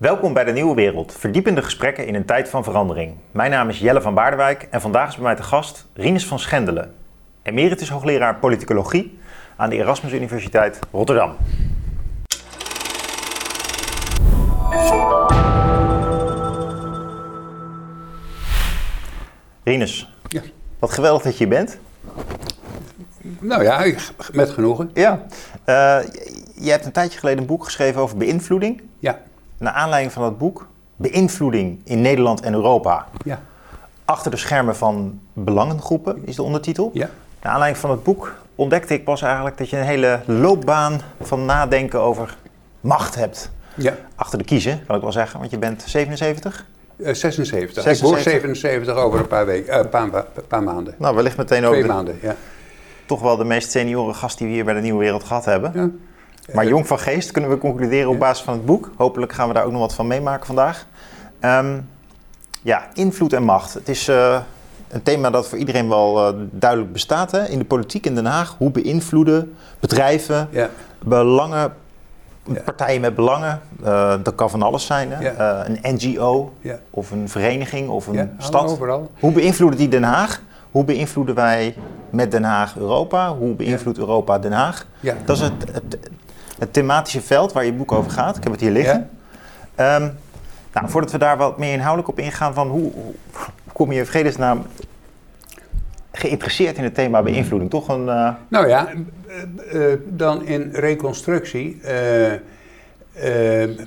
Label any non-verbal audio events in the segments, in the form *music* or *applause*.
Welkom bij de Nieuwe Wereld, verdiepende gesprekken in een tijd van verandering. Mijn naam is Jelle van Baardewijk en vandaag is bij mij te gast Rinus van Schendelen, emeritus hoogleraar politicologie aan de Erasmus Universiteit Rotterdam. Rinus, Ja. wat geweldig dat je hier bent. Nou ja, met genoegen. Ja. Eh, je hebt een tijdje geleden een boek geschreven over beïnvloeding. Ja, Naar aanleiding van dat boek, Beïnvloeding in Nederland en Europa. ja, Achter de schermen van belangengroepen is de ondertitel. ja. Naar aanleiding van het boek ontdekte ik pas eigenlijk dat je een hele loopbaan van nadenken over macht hebt. ja. Achter de kiezen, kan ik wel zeggen, want je bent 77. Eh, 76. 76. Ik word 77 over een paar, weken, eh, paar, ma- paar maanden. Nou, wellicht meteen ook Twee de- maanden, ja. toch wel de meest senioren gast die we hier bij de Nieuwe Wereld gehad hebben. ja. Maar jong van geest kunnen we concluderen op basis van het boek. Hopelijk gaan we daar ook nog wat van meemaken vandaag. Ehm, ja, invloed en macht. Het is eh, een thema dat voor iedereen wel eh, duidelijk bestaat hè? in de politiek in Den Haag. Hoe beïnvloeden bedrijven, ja. belangen, Ja. partijen met belangen. eh, dat kan van alles zijn. Hè? Ja. Eh, een NGO of een vereniging of een stad. Overal. Hoe beïnvloeden die Den Haag? Hoe beïnvloeden wij met Den Haag Europa? Hoe beïnvloedt Europa Den Haag? Dat is het, het, het thematische veld waar je boek over gaat. Ik heb het hier liggen. Ehm, nou, voordat we daar wat meer inhoudelijk op ingaan, van hoe, hoe kom je in vredesnaam geïnteresseerd in het thema beïnvloeding? Toch een. eh, Nou ja, eh, eh, dan in reconstructie.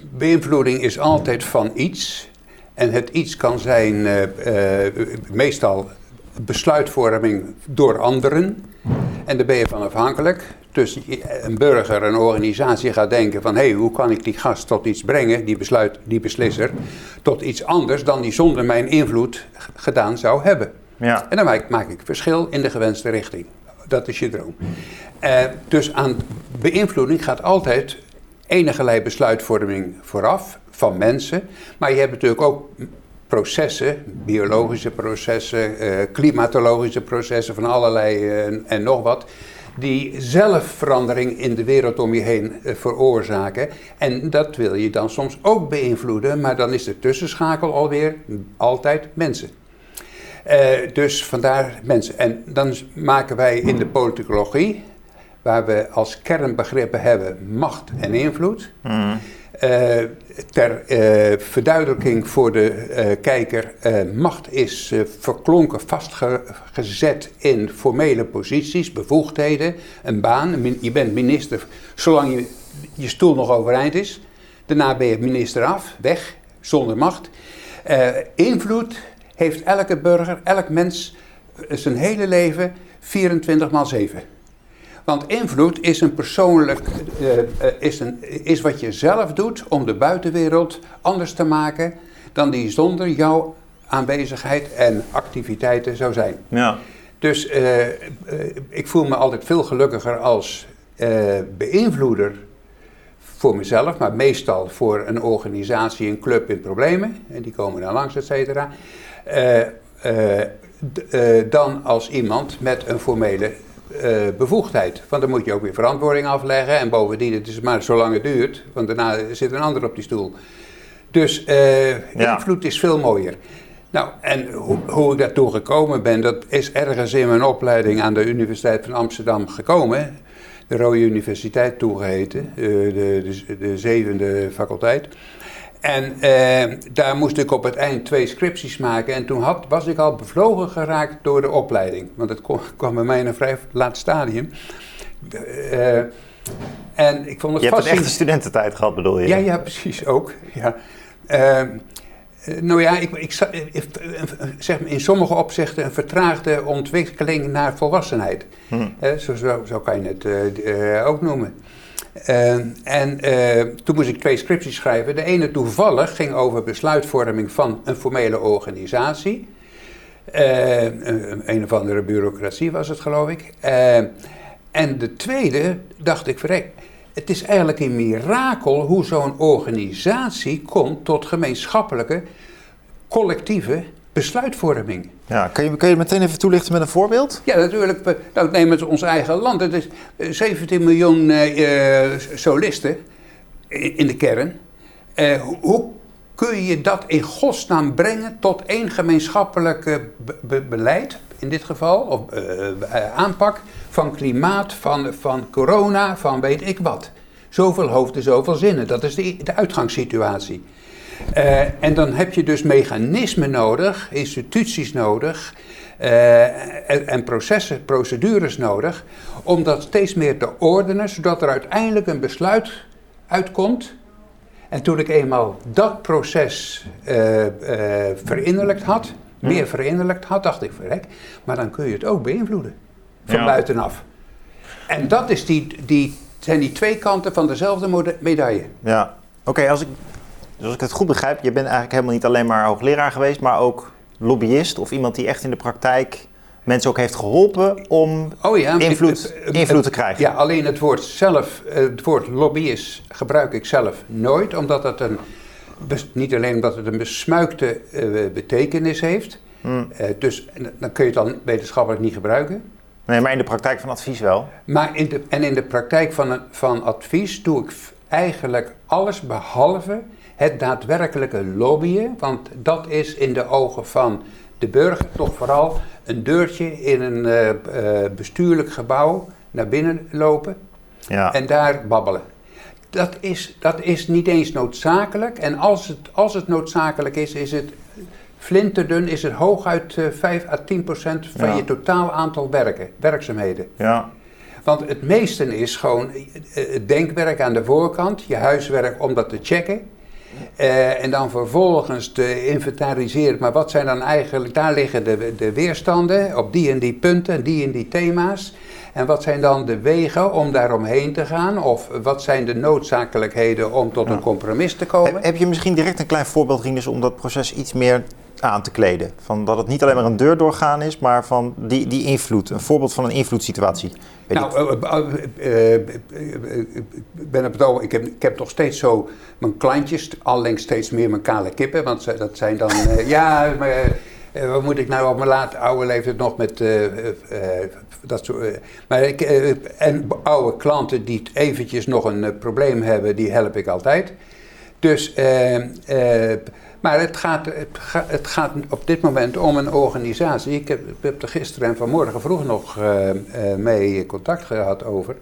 beïnvloeding is altijd van iets. En het iets kan zijn meestal besluitvorming door anderen. En daar ben je van afhankelijk. Dus je- een burger, een organisatie gaat denken van... hé, hey, hoe kan ik die gast tot iets brengen, die, besluit, die beslisser... tot iets anders dan die zonder mijn invloed gedaan zou hebben. ja. En dan maak, maak ik verschil in de gewenste richting. Dat is je droom. Eh, dus aan beïnvloeding gaat altijd enige besluitvorming vooraf van mensen. Maar je hebt natuurlijk ook processen, biologische processen, eh, klimatologische processen van allerlei eh, en nog wat. Die zelf verandering in de wereld om je heen eh, veroorzaken. En dat wil je dan soms ook beïnvloeden, maar dan is de tussenschakel alweer altijd mensen. Eh, dus vandaar mensen. En dan maken wij in de politicologie, waar we als kernbegrippen hebben macht en invloed. Mhm. Eh, ter eh, verduidelijking voor de eh, kijker, macht is verklonken vastgezet in formele posities, bevoegdheden, een baan. Je bent minister zolang je, je stoel nog overeind is. Daarna ben je minister af, weg, zonder macht. Invloed heeft elke burger, elk mens zijn hele leven 24 maal 7. Want invloed is een persoonlijk, eh, eh, is, een, is wat je zelf doet om de buitenwereld anders te maken dan die zonder jouw aanwezigheid en activiteiten zou zijn. ja. Dus eh, ik voel me altijd veel gelukkiger als beïnvloeder voor mezelf, maar meestal voor een organisatie, een club in problemen. En die komen dan langs, et cetera. Dan als iemand met een formele eh, bevoegdheid. Want dan moet je ook weer verantwoording afleggen. En bovendien, het is maar zolang het duurt, want daarna zit een ander op die stoel. Dus eh, Ja. invloed is veel mooier. Nou, en hoe, hoe ik daartoe gekomen ben, dat is ergens in mijn opleiding aan de Universiteit van Amsterdam gekomen. De Rode Universiteit toegeheten, eh, de, de, de zevende faculteit. En eh, daar moest ik op het eind twee scripties maken. En toen had, was ik al bevlogen geraakt door de opleiding. Want het kwam, bij mij in een vrij laat stadium. Eh, en ik vond het Je hebt een echte studententijd gehad, bedoel je? Ja, ja, precies ook. Ja. Ehm, eh, nou ja, ik, ik, ik- zeg maar in sommige opzichten een vertraagde ontwikkeling naar volwassenheid. Hm. Eh, zo, zo, zo kan je het eh, eh, ook noemen. Ehm, en eh, toen moest ik twee scripties schrijven. De ene toevallig ging over besluitvorming van een formele organisatie. Eh, een, of andere bureaucratie was het, geloof ik. Eh, en de tweede dacht ik, verrek, het is eigenlijk een mirakel hoe zo'n organisatie komt tot gemeenschappelijke, collectieve besluitvorming. Ja, kun, je, kun je meteen even toelichten met een voorbeeld? Ja, natuurlijk. Nou, neem het ons eigen land. Het is eh, 17 miljoen eh, eh, solisten in de kern. Eh, hoe- hoe kun je dat in godsnaam brengen tot één gemeenschappelijk beleid, in dit geval, of aanpak van klimaat, van, van corona, van weet ik wat. Zoveel hoofden, zoveel zinnen. Dat is de, de uitgangssituatie. Uh, en dan heb je dus mechanismen nodig, instituties nodig uh, en, en, processen, procedures nodig, om dat steeds meer te ordenen, zodat er uiteindelijk een besluit uitkomt. En toen ik eenmaal dat proces uh, verinnerlijkt had, meer verinnerlijkt had, dacht ik, verrek, maar dan kun je het ook beïnvloeden, van buitenaf. En dat is die, die zijn die twee kanten van dezelfde medaille. Ja, oké, als, ik, dus als ik het goed begrijp, je bent eigenlijk helemaal niet alleen maar hoogleraar geweest, maar ook lobbyist of iemand die echt in de praktijk mensen ook heeft geholpen om oh ja, invloed, invloed te krijgen. Ja, alleen het woord zelf, het woord lobbyist gebruik ik zelf nooit, omdat het een, niet alleen omdat het een besmuikte uh, betekenis heeft, hmm. uh, dus dan kun je het dan wetenschappelijk niet gebruiken. Nee, maar in de praktijk van advies wel. Maar in de, en in de praktijk van, van advies doe ik eigenlijk alles behalve het daadwerkelijke lobbyen. Want dat is in de ogen van de burger toch vooral een deurtje in een uh, uh, bestuurlijk gebouw naar binnen lopen ja. en daar babbelen. Dat is, dat is niet eens noodzakelijk. En als het, als het noodzakelijk is, is het Flinterdun is het hooguit 5 eh, à 10 procent van je totaal aantal werken, werkzaamheden. Ja. Want het meeste is gewoon eh, het denkwerk aan de voorkant, je huiswerk om dat te checken. Uh, en dan vervolgens te inventariseren, maar wat zijn dan eigenlijk, daar liggen de, de weerstanden op die en die punten, die en die thema's. En wat zijn dan de wegen om daaromheen te gaan? Of wat zijn de noodzakelijkheden om tot een compromis te komen? Heb, heb, je misschien direct een klein voorbeeld, Rinus, om dat proces iets meer aan te kleden. Van dat het niet alleen maar een deur doorgaan is, maar van die, die invloed. Een voorbeeld van een invloedssituatie. nou, uh, ben op het ik heb, ik heb toch steeds zo mijn klantjes, allengs steeds meer mijn kale kippen. Want dat zijn dan, *laughs* ja, maar, wat moet ik nou op mijn late oude leeftijd nog met dat soort... maar ik, en oude klanten die eventjes nog een probleem hebben, die help ik altijd. Dus... Maar het gaat, het, gaat, op dit moment om een organisatie. Ik heb, er gisteren en vanmorgen vroeg nog mee contact gehad over.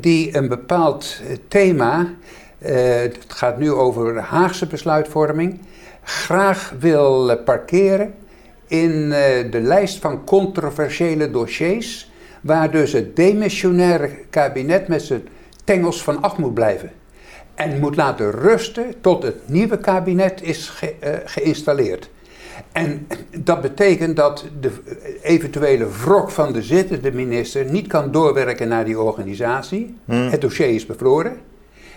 Die een bepaald thema, het gaat nu over Haagse besluitvorming, graag wil parkeren in de lijst van controversiële dossiers. Waar dus het demissionaire kabinet met zijn tengels van af moet blijven en moet laten rusten tot het nieuwe kabinet is eh, geïnstalleerd. En dat betekent dat de eventuele wrok van de zittende minister niet kan doorwerken naar die organisatie. Hmm. Het dossier is bevroren.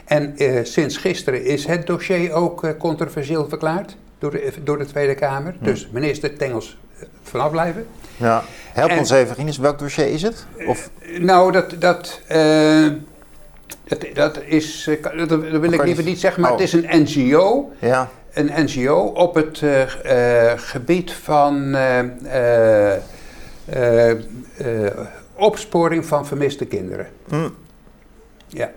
En eh, sinds gisteren is het dossier ook uh, controversieel verklaard door de, door de Tweede Kamer. Hmm. Dus minister Tengels vanaf blijven. Ja. Help ons even, welk dossier is het? Of? nou, dat, dat dat, dat, is, eh, dat, wil ik liever niet zeggen, maar het is een NGO. Ja. Een NGO op het uh, uh, gebied van opsporing van vermiste kinderen. Mm. Ja.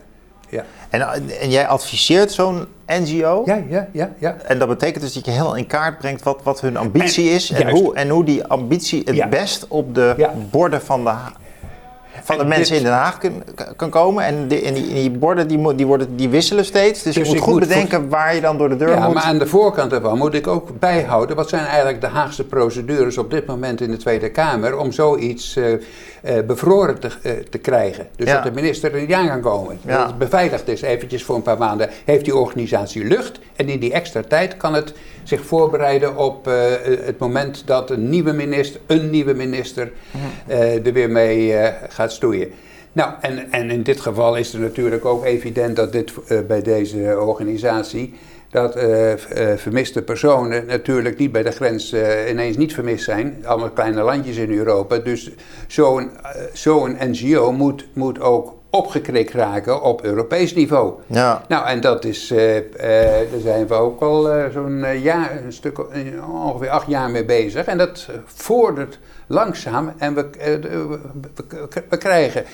Ja. En, en jij adviseert zo'n NGO? Ja, ja, ja, ja. En dat betekent dus dat je heel in kaart brengt wat, wat hun ambitie is en hoe, en hoe die ambitie het best op de borden van de van de mensen in Den Haag kan, kan komen. En, die, en die, borden die, die, worden, die wisselen steeds. Dus, je dus moet goed bedenken waar je dan door de deur ja, moet. Maar aan de voorkant ervan moet ik ook bijhouden. Wat zijn eigenlijk de Haagse procedures op dit moment in de Tweede Kamer om zoiets uh, uh, bevroren te, uh, te krijgen. Dus dat de minister er niet aan kan komen. Dat het beveiligd is eventjes voor een paar maanden. Heeft die organisatie lucht. En in die extra tijd kan het zich voorbereiden op het moment dat een nieuwe minister, een nieuwe minister, mhm. er weer mee gaat stoeien. Nou, en, en in dit geval is er natuurlijk ook evident dat dit bij deze organisatie, dat uh, uh, vermiste personen natuurlijk niet bij de grens ineens niet vermist zijn. Allemaal kleine landjes in Europa. Dus zo'n zo'n NGO moet, moet ook opgekrikt raken op Europees niveau. Ja. Nou, en dat is, daar zijn we ook al zo'n jaar, een stuk, ongeveer acht jaar mee bezig. En dat vordert langzaam en we, we, krijgen.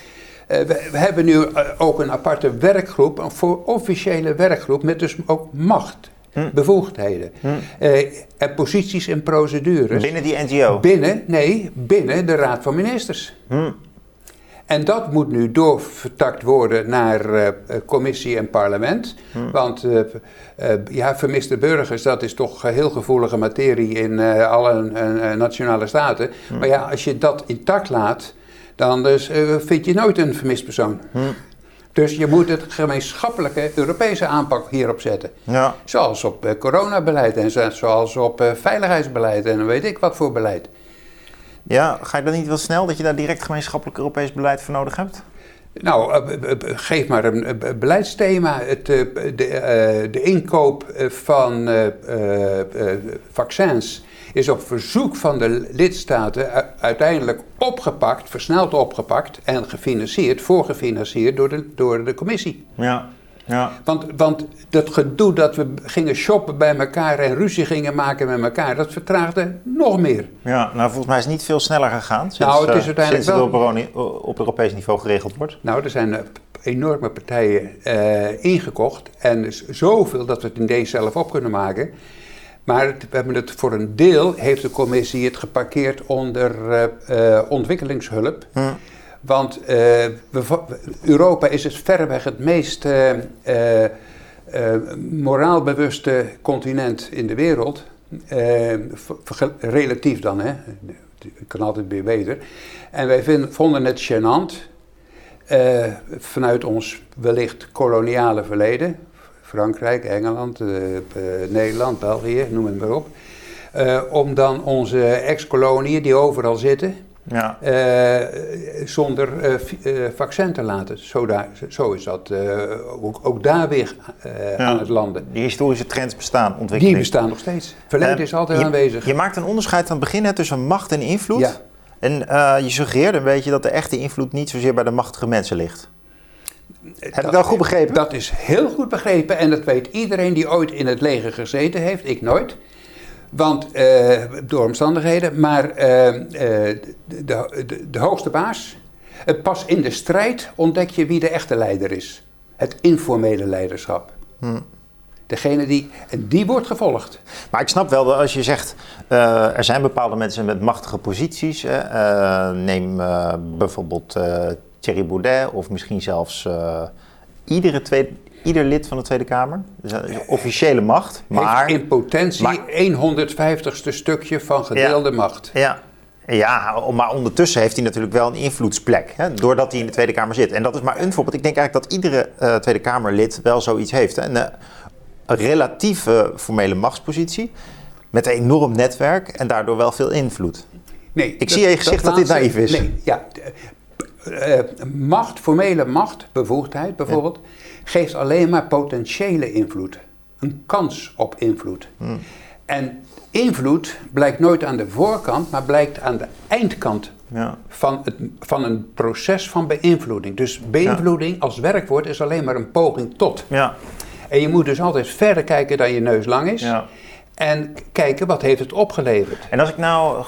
We, we, hebben nu ook een aparte werkgroep, een voor officiële werkgroep met dus ook macht. bevoegdheden. Eh, en posities en procedures. Binnen die NGO? Binnen, nee, binnen de Raad van Ministers. En dat moet nu doorvertakt worden naar uh, commissie en parlement. Want uh, ja, vermiste burgers, dat is toch heel gevoelige materie in alle nationale staten. Maar ja, als je dat intact laat, dan dus, vind je nooit een vermist persoon. Dus je moet het gemeenschappelijke Europese aanpak hierop zetten. Ja. Zoals op coronabeleid en zoals op veiligheidsbeleid en weet ik wat voor beleid. Ja, ga je dan niet wel snel dat je daar direct gemeenschappelijk Europees beleid voor nodig hebt? Nou, eh, geef maar een beleidsthema. Het, eh, de, eh, de inkoop van vaccins is op verzoek van de lidstaten uiteindelijk opgepakt, versneld opgepakt en gefinancierd, voorgefinancierd door de, door de commissie. Ja. Ja. Want, want dat gedoe dat we gingen shoppen bij elkaar en ruzie gingen maken met elkaar, dat vertraagde nog meer. Ja, nou volgens mij is het niet veel sneller gegaan sinds, nou, het, is uiteindelijk sinds het op, op Europees niveau geregeld wordt. Nou, er zijn enorme partijen uh, ingekocht en zoveel dat we het in deze zelf op kunnen maken. Maar we hebben het voor een deel, heeft de commissie het geparkeerd onder uh, ontwikkelingshulp. Hm. Want uh, Europa is het verreweg het meest uh, uh, moraalbewuste continent in de wereld. relatief dan, hè. Kan altijd weer beter. En wij vonden het gênant, vanuit ons wellicht koloniale verleden, Frankrijk, Engeland, Nederland, België, noem het maar op, om dan onze ex-koloniën die overal zitten, ja. Uh, zonder uh, vaccin te laten. Zo, daar, zo is dat ook, ook, daar weer aan het landen. Die historische trends bestaan, ontwikkeling. Die bestaan nog steeds. Verleden is altijd aanwezig. Je maakt een onderscheid aan het begin tussen macht en invloed. Ja. En je suggereerde een beetje dat de echte invloed niet zozeer bij de machtige mensen ligt. Heb dat, ik wel goed begrepen? Dat is heel goed begrepen en dat weet iedereen die ooit in het leger gezeten heeft. Ik nooit. Want, uh, door omstandigheden, maar uh, de, de, de, hoogste baas. Pas in de strijd ontdek je wie de echte leider is. Het informele leiderschap. Hm. Degene die, en die wordt gevolgd. Maar ik snap wel dat als je zegt, uh, er zijn bepaalde mensen met machtige posities. Uh, neem uh, bijvoorbeeld Thierry Baudet of misschien zelfs iedere tweede, ieder lid van de Tweede Kamer. Dus dat is officiële macht. Maar, Heeft in potentie maar, 150ste stukje van gedeelde macht. Ja, ja, maar ondertussen heeft hij natuurlijk wel een invloedsplek. Hè, doordat hij in de Tweede Kamer zit. En dat is maar een voorbeeld. Ik denk eigenlijk dat iedere uh, Tweede Kamerlid wel zoiets heeft. Hè. Een, eh, een relatieve formele machtspositie. Met een enorm netwerk en daardoor wel veel invloed. Nee, ik zie in je gezicht dat, dit naïef is. Nee, ja. Uh, macht, formele macht, bevoegdheid bijvoorbeeld, geeft alleen maar potentiële invloed. Een kans op invloed. Hmm. En invloed blijkt nooit aan de voorkant, maar blijkt aan de eindkant ja. van, het, van een proces van beïnvloeding. Dus beïnvloeding als werkwoord is alleen maar een poging tot. Ja. En je moet dus altijd verder kijken dan je neus lang is. En kijken wat heeft het opgeleverd. En als ik nou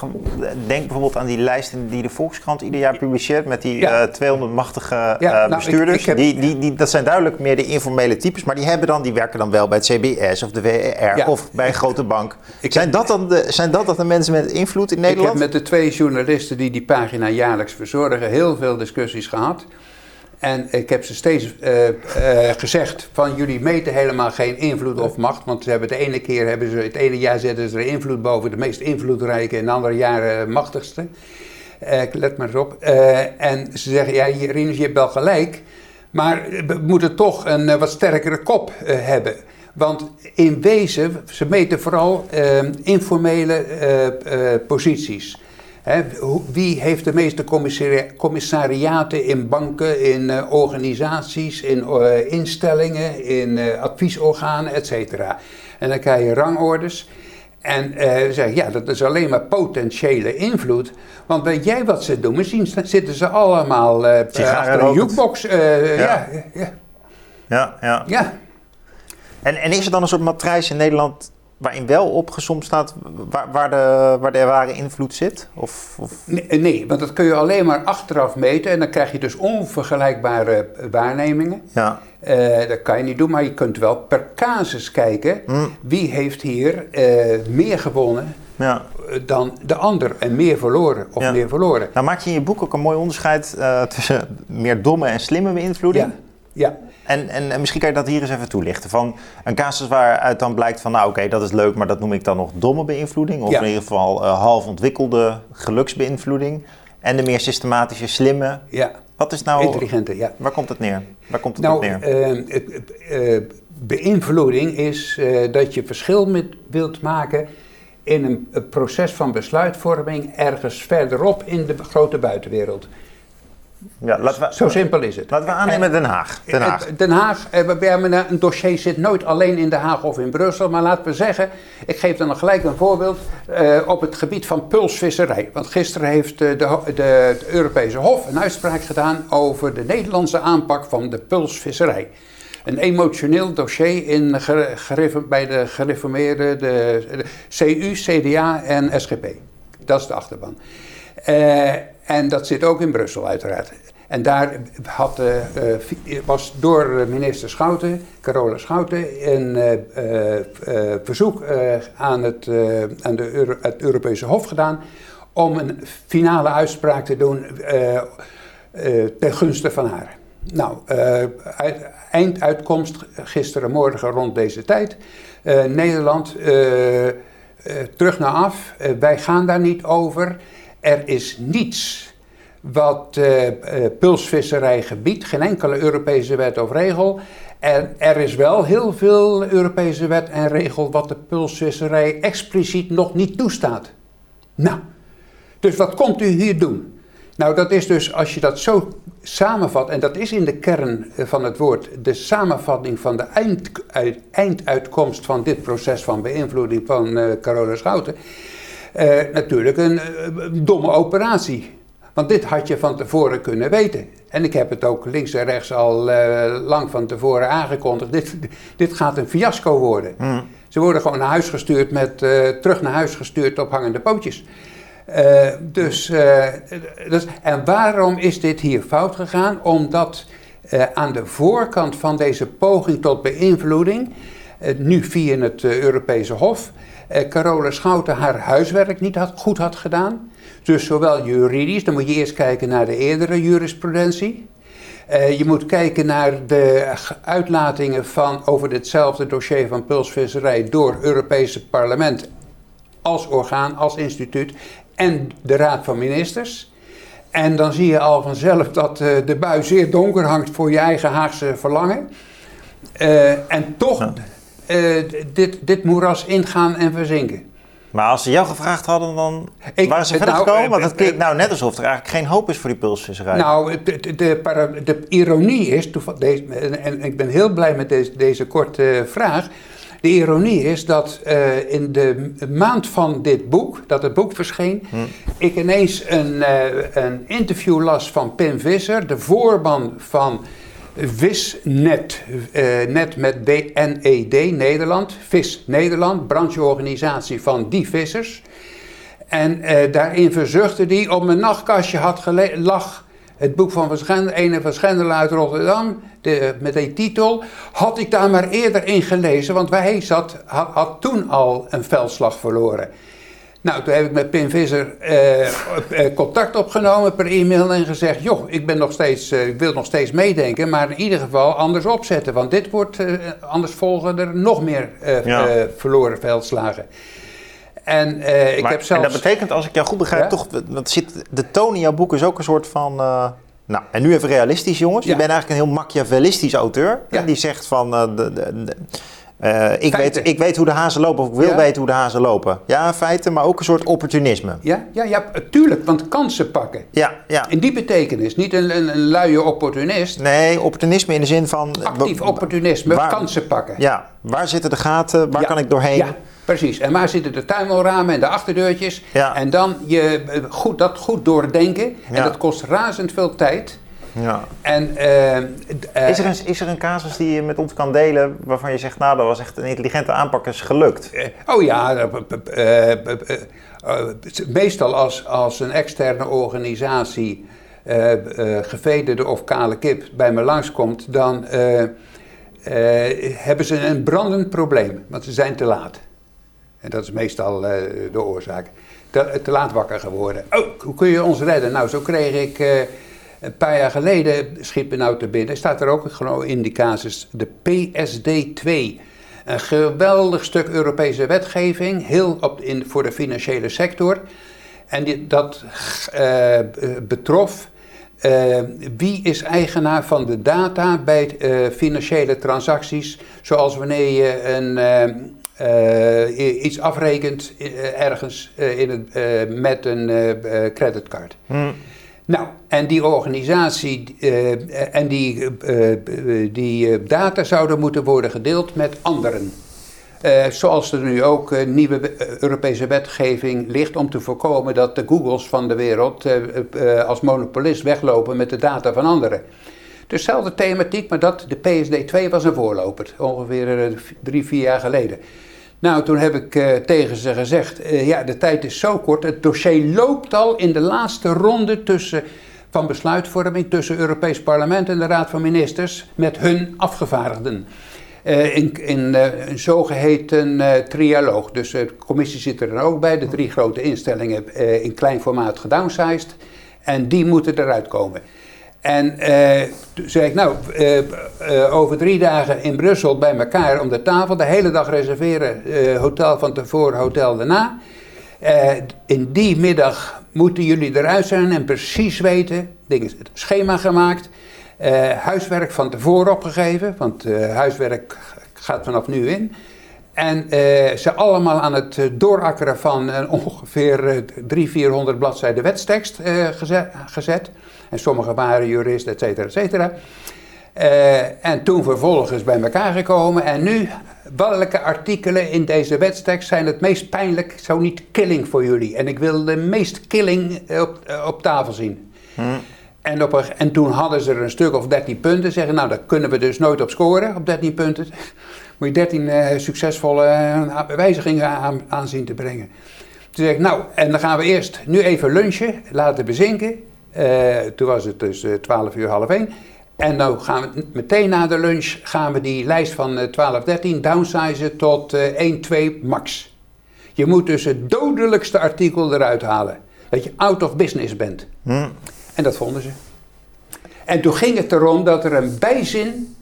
denk bijvoorbeeld aan die lijsten die de Volkskrant ieder jaar publiceert met die ja. 200 eh, machtige ja, uh, bestuurders. die, die, die, dat zijn duidelijk meer de informele types, maar die, hebben dan, die werken dan wel bij het CBS of de WER of bij een grote bank. zijn, dat dan de, zijn dat dan de mensen met invloed in Nederland? Ik heb met de twee journalisten die die pagina jaarlijks verzorgen heel veel discussies gehad. En ik heb ze steeds uh, uh, gezegd van jullie meten helemaal geen invloed of macht. Want ze hebben de ene keer, hebben ze, het ene jaar zetten ze er invloed boven de meest invloedrijke en het andere jaar machtigste. let maar eens op. en ze zeggen, ja Rinus, je hebt wel gelijk. Maar we moeten toch een wat sterkere kop hebben. Want in wezen, ze meten vooral informele posities wie heeft de meeste commissariaten in banken, in uh, organisaties, in uh, instellingen, in uh, adviesorganen, et cetera. En dan krijg je rangorders. En zeg ja, dat is alleen maar potentiële invloed. Want weet jij wat ze doen? Misschien zitten ze allemaal achter een jukebox. Ja. Ja, ja. ja, ja. ja. En, en is er dan een soort matrijs in Nederland waarin wel opgezomd staat waar, waar, de, waar de ware invloed zit? Of, of... Nee, nee, want dat kun je alleen maar achteraf meten en dan krijg je dus onvergelijkbare waarnemingen. Ja. Uh, dat kan je niet doen, maar je kunt wel per casus kijken Mm. wie heeft hier eh, meer gewonnen ja. eh, dan de ander en meer verloren of Ja. meer verloren. Nou maak je in je boek ook een mooi onderscheid eh, tussen meer domme en slimme beïnvloeding. Ja, ja. En, en, en misschien kan je dat hier eens even toelichten. Van een casus waaruit dan blijkt van, nou oké, dat is leuk, maar dat noem ik dan nog domme beïnvloeding. Of Ja. in ieder geval eh, half ontwikkelde geluksbeïnvloeding. En de meer systematische, slimme. ja. Wat is nou, Intelligente, ja. waar komt het neer? Waar komt het Nou, op neer? eh, beïnvloeding is dat je verschil met, wilt maken in een proces van besluitvorming ergens verderop in de grote buitenwereld. Ja, laten we, Zo simpel is het. laten we aannemen Den Haag. Den Haag. Het- Den Haag, eh, we- we hebben een dossier zit nooit alleen in Den Haag of in Brussel, maar laten we zeggen, ik geef dan gelijk een voorbeeld eh, op het gebied van pulsvisserij. Want gisteren heeft eh, de, de, het Europese Hof een uitspraak gedaan over de Nederlandse aanpak van de pulsvisserij. Een emotioneel dossier in, bij de gereformeerde de, de CU, CDA en SGP. Dat is de achterban. Eh, en dat zit ook in Brussel uiteraard. En daar had, eh, eh, was door minister Schouten, Carola Schouten, een eh, eh, eh, verzoek eh, aan, het, eh, aan de het Europese Hof gedaan om een finale uitspraak te doen eh, eh, ten gunste van haar. Nou, eh, uit- einduitkomst gisterenmorgen rond deze tijd. Eh, Nederland eh, eh, terug naar af. Eh, wij gaan daar niet over. Er is niets wat eh, pulsvisserij gebiedt, geen enkele Europese wet of regel. En er is wel heel veel Europese wet en regel wat de pulsvisserij expliciet nog niet toestaat. Nou, dus wat komt u hier doen? Nou, dat is dus, als je dat zo samenvat, en dat is in de kern eh, van het woord, de samenvatting van de eind, uit- einduitkomst van dit proces van beïnvloeding van eh Carola Schouten, natuurlijk een, eh, domme operatie. Want dit had je van tevoren kunnen weten. En ik heb het ook links en rechts al eh, lang van tevoren aangekondigd. Dit, dit gaat een fiasco worden. Ze worden gewoon naar huis gestuurd met, eh, terug naar huis gestuurd op hangende pootjes. Eh, dus, eh, dus, en waarom is dit hier fout gegaan? Omdat eh, aan de voorkant van deze poging tot beïnvloeding, eh, nu via het eh, Europese Hof, eh Carola Schouten haar huiswerk niet had, goed had gedaan. Dus zowel juridisch, dan moet je eerst kijken naar de eerdere jurisprudentie. Eh, je moet kijken naar de uitlatingen van, over ditzelfde dossier van pulsvisserij door het Europese parlement als orgaan, als instituut en de Raad van Ministers. En dan zie je al vanzelf dat eh, de bui zeer donker hangt voor je eigen Haagse verlangen. Eh, en toch. Eh, dit, dit moeras ingaan en verzinken. Maar als ze jou gevraagd hadden, dan Ik- waren ze nou, verder gekomen? eh, Want het eh, klinkt nou net alsof er eigenlijk geen hoop is voor die pulsvisserij. Nou, de, de, de, para- de ironie is, deze, en, en ik ben heel blij met deze, deze korte vraag. De ironie is dat in de maand van dit boek, dat het boek verscheen, ik ineens een, een interview las van Pim Visser, de voorman van Visnet, eh, net met BNED Nederland, Vis Nederland, brancheorganisatie van die vissers. En eh, daarin verzuchtte hij op mijn nachtkastje had lag het boek van ene van Schendel uit Rotterdam, de, met die titel. Had ik daar maar eerder in gelezen, want wij zat, had, had toen al een veldslag verloren. Nou, toen heb ik met Pim Visser eh, eh, contact opgenomen per e-mail en gezegd: joh, ik, ben nog steeds, eh, ik wil nog steeds meedenken, maar in ieder geval anders opzetten. Want dit wordt, eh, anders volgen er nog meer Ja. verloren veldslagen. En ik Maar- heb zelfs... En dat betekent, als ik jou goed begrijp, Ja? toch, dat zit, de toon in jouw boek is ook een soort van... nou, en nu even realistisch, jongens. Je bent eigenlijk een heel machiavellistisch auteur. Ja. Die zegt van... de, de, de- eh, ik, weet, ik weet hoe de hazen lopen, of ik wil Ja. weten hoe de hazen lopen. Ja, feiten, maar ook een soort opportunisme. Ja, ja, ja, tuurlijk, want kansen pakken. Ja, ja. In die betekenis, niet een, een, een luie opportunist. Nee, opportunisme in de zin van... Actief wa- opportunisme, waar- kansen pakken. Ja, waar zitten de gaten? Waar Ja, kan ik doorheen? Ja, precies. En waar zitten de tuimelramen en de achterdeurtjes? Ja. En dan je, eh, goed, dat goed doordenken. En dat kost razend veel tijd. Ja. En, eh, eh, Is er, een, is er een casus die je met ons kan delen waarvan je zegt, nou dat was echt een intelligente aanpak, is gelukt? eh, oh ja, meestal als, als een externe organisatie, eh eh, gevederde of kale kip, bij me langskomt, dan eh, eh, hebben ze een brandend probleem, want ze zijn te laat. En dat is meestal eh, de oorzaak. Te, te laat wakker geworden. Oh, hoe kun je ons redden? Nou, zo kreeg ik eh, een paar jaar geleden, schiet me nou te binnen, staat er ook gewoon in die casus, de PSD2. Een geweldig stuk Europese wetgeving, heel op, in, voor de financiële sector. En dat eh, betrof eh, wie is eigenaar van de data bij eh, financiële transacties, zoals wanneer je een, iets afrekent ergens in het, met een creditcard. Hm. Nou, en die organisatie eh, en die, eh, eh, die data zouden moeten worden gedeeld met anderen. Zoals er nu ook nieuwe we- Europese wetgeving ligt om te voorkomen dat de Googles van de wereld als monopolist weglopen met de data van anderen. Dezelfde thematiek, maar dat, de PSD2 was een voorloper, ongeveer drie, vier jaar geleden. Nou, toen heb ik eh, tegen ze gezegd, eh, ja, de tijd is zo kort, het dossier loopt al in de laatste ronde tussen, van besluitvorming tussen Europees Parlement en de Raad van Ministers met hun afgevaardigden. Eh, in in een zogeheten eh trialoog. Dus de commissie zit er dan ook bij, de drie grote instellingen in klein formaat gedownsized. En die moeten eruit komen. En eh, toen zei ik, nou, eh, eh, over drie dagen in Brussel bij elkaar om de tafel, de hele dag reserveren, hotel van tevoren, hotel daarna. In die middag moeten jullie eruit zijn en precies weten, dingen, het schema gemaakt, huiswerk van tevoren opgegeven, want huiswerk gaat vanaf nu in. En eh, ze allemaal aan het eh, doorakkeren van een *laughs* ongeveer eh, 300, 400 bladzijden wetstekst eh, gezet, gezet. En sommigen waren jurist, et cetera, et cetera. Eh, en toen vervolgens bij elkaar gekomen. En nu, welke artikelen in deze wetstekst zijn het meest pijnlijk, zo niet killing voor jullie? En ik wil de meest killing op, eh, op tafel zien. En, op een- en toen hadden ze er een stuk of 13 punten. Zeggen, nou, daar kunnen we dus nooit op scoren, op 13 punten. Moet je 13 eh, succesvolle eh, wijzigingen aan, aan zien te brengen. Toen zeg ik, nou, en dan gaan we eerst nu even lunchen, laten bezinken. Eh, toen was het dus eh, 12 uur, half 1. En nou gaan we meteen na de lunch gaan we die lijst van eh, 12, 13 downsizen tot eh 1, 2 max. Je moet dus het dodelijkste artikel eruit halen. Dat je out of business bent. Hm. En dat vonden ze. En toen ging het erom dat er een bijzin,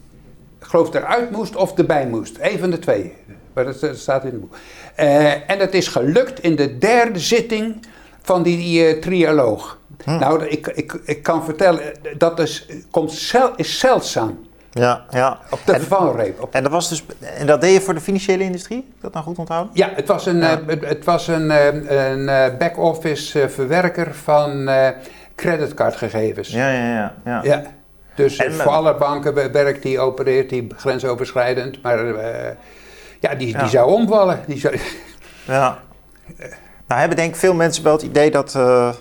geloof eruit moest of erbij moest. Eén van de twee. Maar dat, dat staat in het boek. Eh, en dat is gelukt in de derde zitting van die eh, trialoog. Nou, ik, ik, ik kan vertellen, dat is, komt zel, is zeldzaam. Ja, ja. Op de. Op En dat, was dus, en dat deed je voor de financiële industrie? Heb ik dat nou goed onthouden? Ja, het was een, Ja. eh, het, was een, eh, een eh, back-office eh, verwerker van eh, creditcardgegevens. Ja, ja, ja. ja. Ja. Dus En, eh, voor alle banken werkt die, opereert die grensoverschrijdend. Maar eh, ja, die, Ja. die zou omvallen. Die zou, *laughs* Ja. Nou hebben denk ik veel mensen wel het idee dat eh,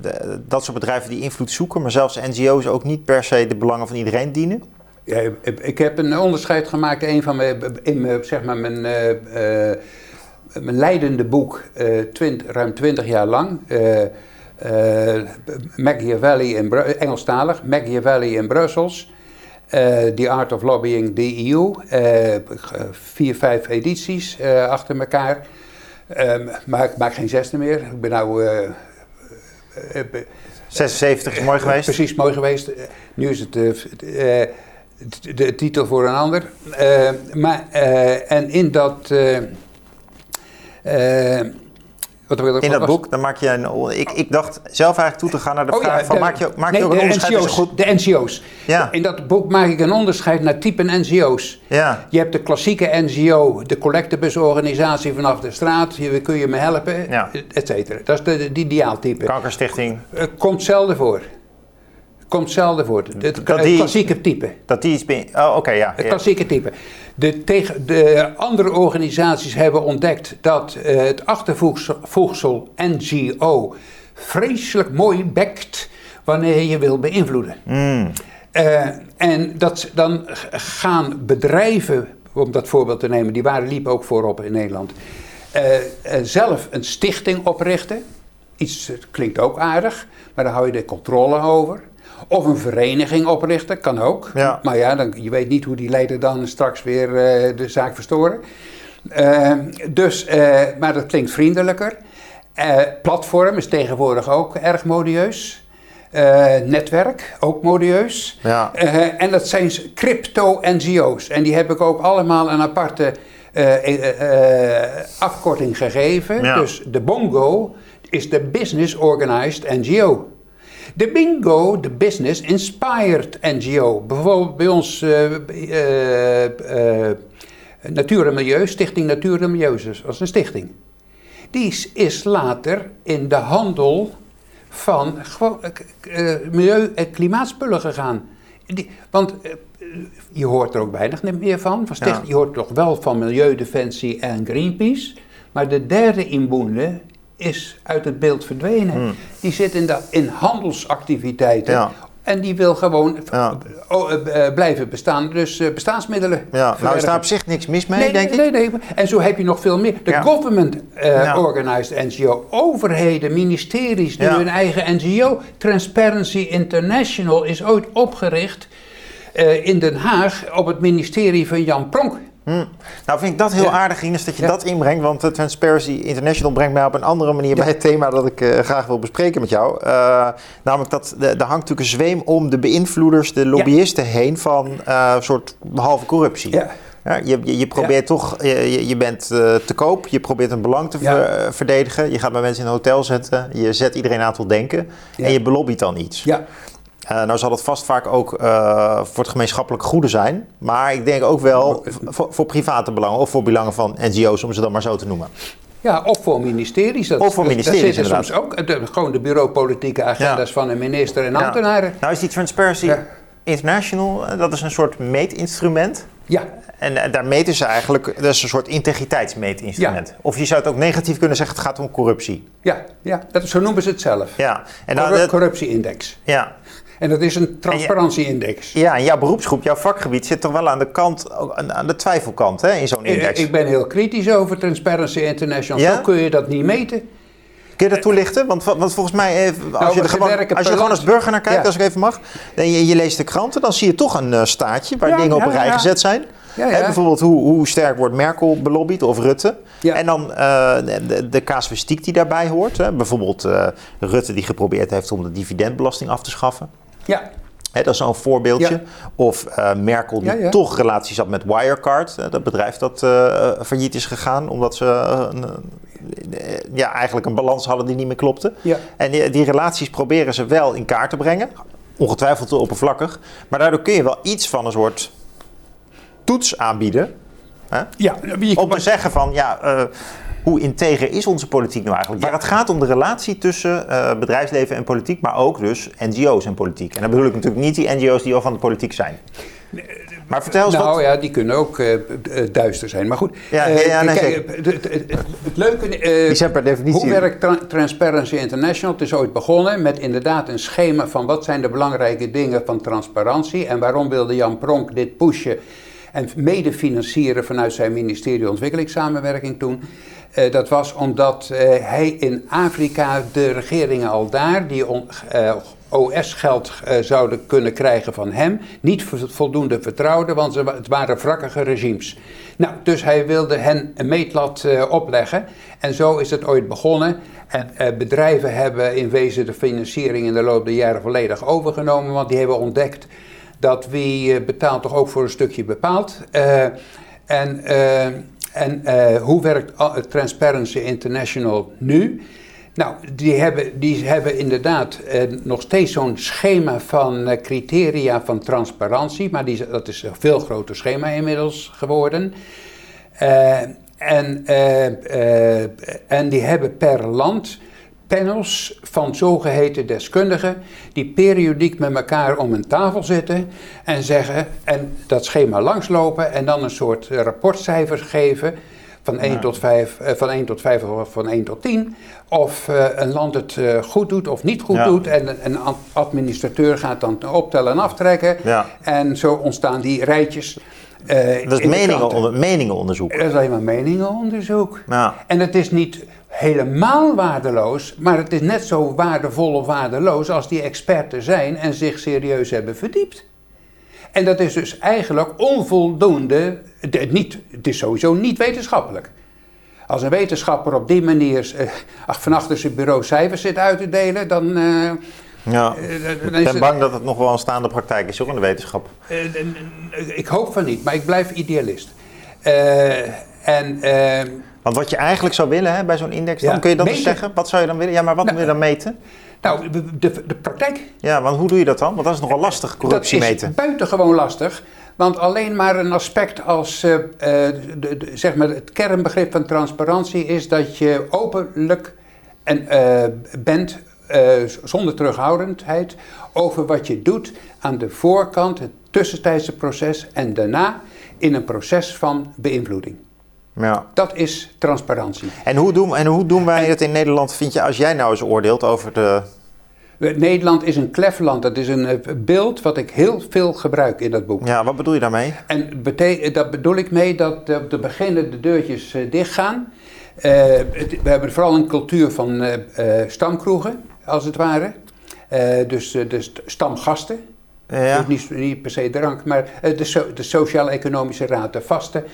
de- dat soort bedrijven die invloed zoeken, maar zelfs NGO's ook niet per se de belangen van iedereen dienen. Ja, ik heb een onderscheid gemaakt een van mijn, in mijn, zeg maar mijn, mijn leidende boek, twint- ruim twintig jaar lang. Eh Machiavelli in Bru- Engelstalig, Machiavelli in Brussels. eh, The Art of Lobbying, the EU. eh, vier, vijf edities achter elkaar. Ehm, maar ik maak geen zesde meer. Ik ben nou... eh, eh, eh, 76 is mooi geweest. Precies, mooi geweest. Nu is het de, de titel voor een ander. Maar, en in dat... wat wil ik- In dat was- boek, dan maak je een. Ik, ik dacht zelf eigenlijk toe te gaan naar de Oh vraag ja, van de- maak je, maak nee, je ook een de onderscheid tussen NCO's, goed. De NCO's. Ja. In dat boek maak ik een onderscheid naar type NCO's. Ja, Je hebt de klassieke NGO, de collectebusorganisatie vanaf de straat. Hier kun je me helpen, Ja. et cetera. Dat is de, de ideaaltype. kankerstichting. Eh, komt zelden voor. Komt zelden voor. Het, klassieke type. Dat die iets. ben- Oh, oké, ja. Het klassieke type. De, tegen, de andere organisaties hebben ontdekt dat eh, het achtervoegsel voegsel NGO vreselijk mooi bekt wanneer je wil beïnvloeden. Mm. Eh, en dat, dan gaan bedrijven, om dat voorbeeld te nemen, die waren liepen ook voorop in Nederland, eh, zelf een stichting oprichten. Iets klinkt ook aardig, maar daar hou je de controle over. Of een vereniging oprichten, kan ook. Ja. Maar ja, dan, je weet niet hoe die leden dan straks weer eh, de zaak verstoren. Eh, dus, eh, maar dat klinkt vriendelijker. Eh, platform is tegenwoordig ook erg modieus. Netwerk, ook modieus. Ja. En dat zijn crypto-NGO's. En die heb ik ook allemaal een aparte afkorting gegeven. Ja. Dus de BONGO is de Business Organized NGO. De BINGO, de Business Inspired NGO. Bijvoorbeeld bij ons eh, eh, eh, Natuur en Milieu, Stichting Natuur en Milieu, is een stichting. Die is- later in de handel van milieu- en klimaatspullen gegaan. Die, want je hoort er ook weinig meer van. van sticht- Ja. Je hoort toch wel van Milieudefensie en Greenpeace. Maar de derde inboende is uit het beeld verdwenen. Hmm. Die zit in, de, in handelsactiviteiten. Ja. En die wil gewoon Ja. oh, eh, eh, blijven bestaan. Dus eh, bestaansmiddelen. Ja, nou is daar op zich niks mis mee, Nee, denk ik. nee, nee. En zo heb je nog veel meer. De Ja. government eh, Ja. organized NGO, overheden, ministeries, nu Ja. hun eigen NGO. Transparency International is ooit opgericht in Den Haag op het ministerie van Jan Pronk. Hm. Nou vind ik dat heel Ja. aardig, Ines, dat je Ja. dat inbrengt. Want de Transparency International brengt mij op een andere manier bij het thema dat ik eh, graag wil bespreken met jou. Eh, namelijk dat er hangt natuurlijk een zweem om de beïnvloeders, de lobbyisten heen van eh, een soort halve corruptie. Ja. Ja, je, je, je probeert toch, je, bent eh, te koop, je probeert een belang te Ja. ver- eh, verdedigen. Je gaat bij mensen in een hotel zetten, je zet iedereen aan tot denken en je belobbyt dan iets. Ja, Eh, nou zal dat vast vaak ook eh, voor het gemeenschappelijk goede zijn. Maar ik denk ook wel voor, voor private belangen of voor belangen van NGO's, om ze dan maar zo te noemen. ja, of voor ministeries. Dat, Of voor dat- ministeries, Dat inderdaad. soms ook eh, de, gewoon de bureaupolitieke agenda's van een minister en Ja. ambtenaren. Nou is die Transparency Ja. International, dat is een soort meetinstrument. Ja, En daar meten ze eigenlijk, dat is een soort integriteitsmeetinstrument. Of je zou het ook negatief kunnen zeggen, het gaat om corruptie. ja, ja dat, zo noemen ze het zelf. Ja, en, nou, Corru- dat- Corruptieindex. ja. En dat is een transparantieindex. ja, en jouw beroepsgroep, jouw vakgebied zit toch wel aan de kant, aan de twijfelkant hè, in zo'n index. Ik, ik ben heel kritisch over Transparency International. Ja? Zo kun je dat niet meten. Kun je dat toelichten? Want, want volgens mij, eh, als je er gewoon, als, je gewoon als burger naar kijkt, Ja. als ik even mag, en je, je leest de kranten, dan zie je toch een eh, staartje waar Ja, dingen op een rij gezet zijn. Ja, Hè, bijvoorbeeld hoe, hoe sterk wordt Merkel belobbyd of Rutte. Ja. En dan eh, de, de casuïstiek die daarbij hoort. Hè. Bijvoorbeeld eh, Rutte die geprobeerd heeft om de dividendbelasting af te schaffen. Ja, dat is zo'n voorbeeldje. Ja. Of eh, Merkel die Ja, ja. toch relaties had met Wirecard. dat bedrijf dat eh, failliet is gegaan omdat ze een, ja, eigenlijk een balans hadden die niet meer klopte. ja. En die, die relaties proberen ze wel in kaart te brengen. Ongetwijfeld te oppervlakkig. Maar daardoor kun je wel iets van een soort toets aanbieden. Hè? ja. Je- Om te zeggen van, ja, hoe integer is onze politiek nou eigenlijk? Ja. Maar het gaat om de relatie tussen eh, bedrijfsleven en politiek, maar ook dus NGO's en politiek. En dan bedoel ik natuurlijk niet die NGO's die al van de politiek zijn. Maar vertel eens nou wat. ja, die kunnen ook eh, duister zijn. Maar goed. Ja, ja, nee, kijk, zeker. het, het- het- het leuke... eh, Die zijn per definitie... Hoe werkt Tra- Transparency International? Het is ooit begonnen met inderdaad een schema van wat zijn de belangrijke dingen van transparantie en waarom wilde Jan Pronk dit pushen en mede financieren vanuit zijn ministerie Ontwikkelingssamenwerking toen. Eh, dat was omdat eh, hij in Afrika de regeringen al daar, die OS-geld eh, zouden kunnen krijgen van hem, niet vo- voldoende vertrouwde, want ze, het waren wrakkige regimes. Nou, dus hij wilde hen een meetlat opleggen en zo is het ooit begonnen. En bedrijven hebben in wezen de financiering in de loop der jaren volledig overgenomen, want die hebben ontdekt dat wie betaalt toch ook voor een stukje bepaalt. En en eh, hoe werkt al- Transparency International nu? Nou, die hebben, die hebben inderdaad eh, nog steeds zo'n schema van eh, criteria van transparantie, maar die, dat is een veel groter schema inmiddels geworden. En, en die hebben per land panels van zogeheten deskundigen die periodiek met elkaar om een tafel zitten en zeggen en dat schema langslopen en dan een soort eh, rapportcijfers geven van 1 tot 5, uh, van 1 tot 5 of van 1 tot 10. Of uh, een land het uh, goed doet of niet goed ja. doet. En een administrateur gaat dan optellen en aftrekken. Ja. En zo ontstaan die rijtjes. Dat is meningen, meningenonderzoek. Dat is alleen maar meningenonderzoek. Ja. En het is niet helemaal waardeloos, maar het is net zo waardevol of waardeloos als die experten zijn en zich serieus hebben verdiept. En dat is dus eigenlijk onvoldoende, niet, het is sowieso niet wetenschappelijk. Als een wetenschapper op die manier eh, van achter zijn bureau cijfers zit uit te delen, dan... Uh, ja, ik ben bang dat het nog wel een staande praktijk is hoor, in de wetenschap. Uh, ik hoop van niet, maar ik blijf idealist. en... Want wat je eigenlijk zou willen hè, bij zo'n index, dan kun je dat eens zeggen? Wat zou je dan willen? Ja, maar wat nou, wil je dan meten? Nou, de, de, praktijk. Ja, want hoe doe je dat dan? Want dat is nogal lastig, corruptie meten. Dat is buitengewoon lastig. Want alleen maar een aspect als, uh, de, zeg maar, het kernbegrip van transparantie is dat je openlijk en, uh, bent, zonder terughoudendheid, over wat je doet aan de voorkant, het tussentijdse proces en daarna in een proces van beïnvloeding. Ja. Dat is transparantie. En hoe, doen, en hoe doen wij het in Nederland, vind je, als jij nou eens oordeelt over de... Nederland is een klefland. Dat is een beeld wat ik heel veel gebruik in dat boek. Ja, wat bedoel je daarmee? En dat bedoel ik mee dat op de beginnen de deurtjes dichtgaan. Uh, we hebben vooral een cultuur van uh, stamkroegen, als het ware. dus de stamgasten. Ja. Dus niet, niet, per se drank, maar de, so, de Sociaal-Economische Raad, de vaste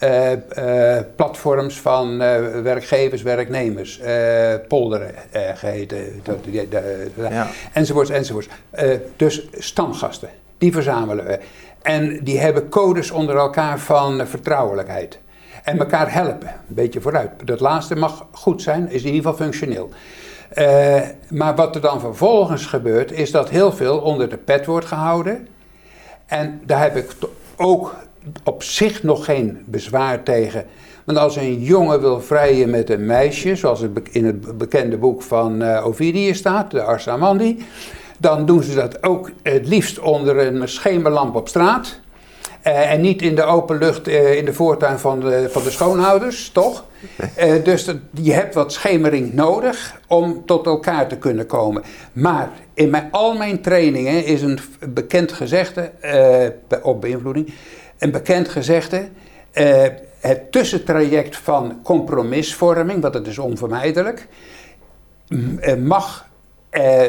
uh, uh, platforms van uh, werkgevers, werknemers, polderen geheten, dat, ja. enzovoorts, enzovoorts. dus stamgasten, die verzamelen we. En die hebben codes onder elkaar van vertrouwelijkheid. En elkaar helpen, een beetje vooruit. Dat laatste mag goed zijn, is in ieder geval functioneel. Maar wat er dan vervolgens gebeurt, is dat heel veel onder de pet wordt gehouden. En daar heb ik ook op zich nog geen bezwaar tegen. Want als een jongen wil vrijen met een meisje, zoals het in het bekende boek van uh, Ovidius staat, de Arsamandi, dan doen ze dat ook het liefst onder een schemerlamp op straat. Uh, en niet in de open lucht uh, in de voortuin van de, van de schoonhouders, toch? Uh, dus dat, je hebt wat schemering nodig om tot elkaar te kunnen komen. Maar in mijn, al mijn trainingen is een bekend gezegde op beïnvloeding een bekend gezegde. Het tussentraject van compromisvorming, want dat is onvermijdelijk, mag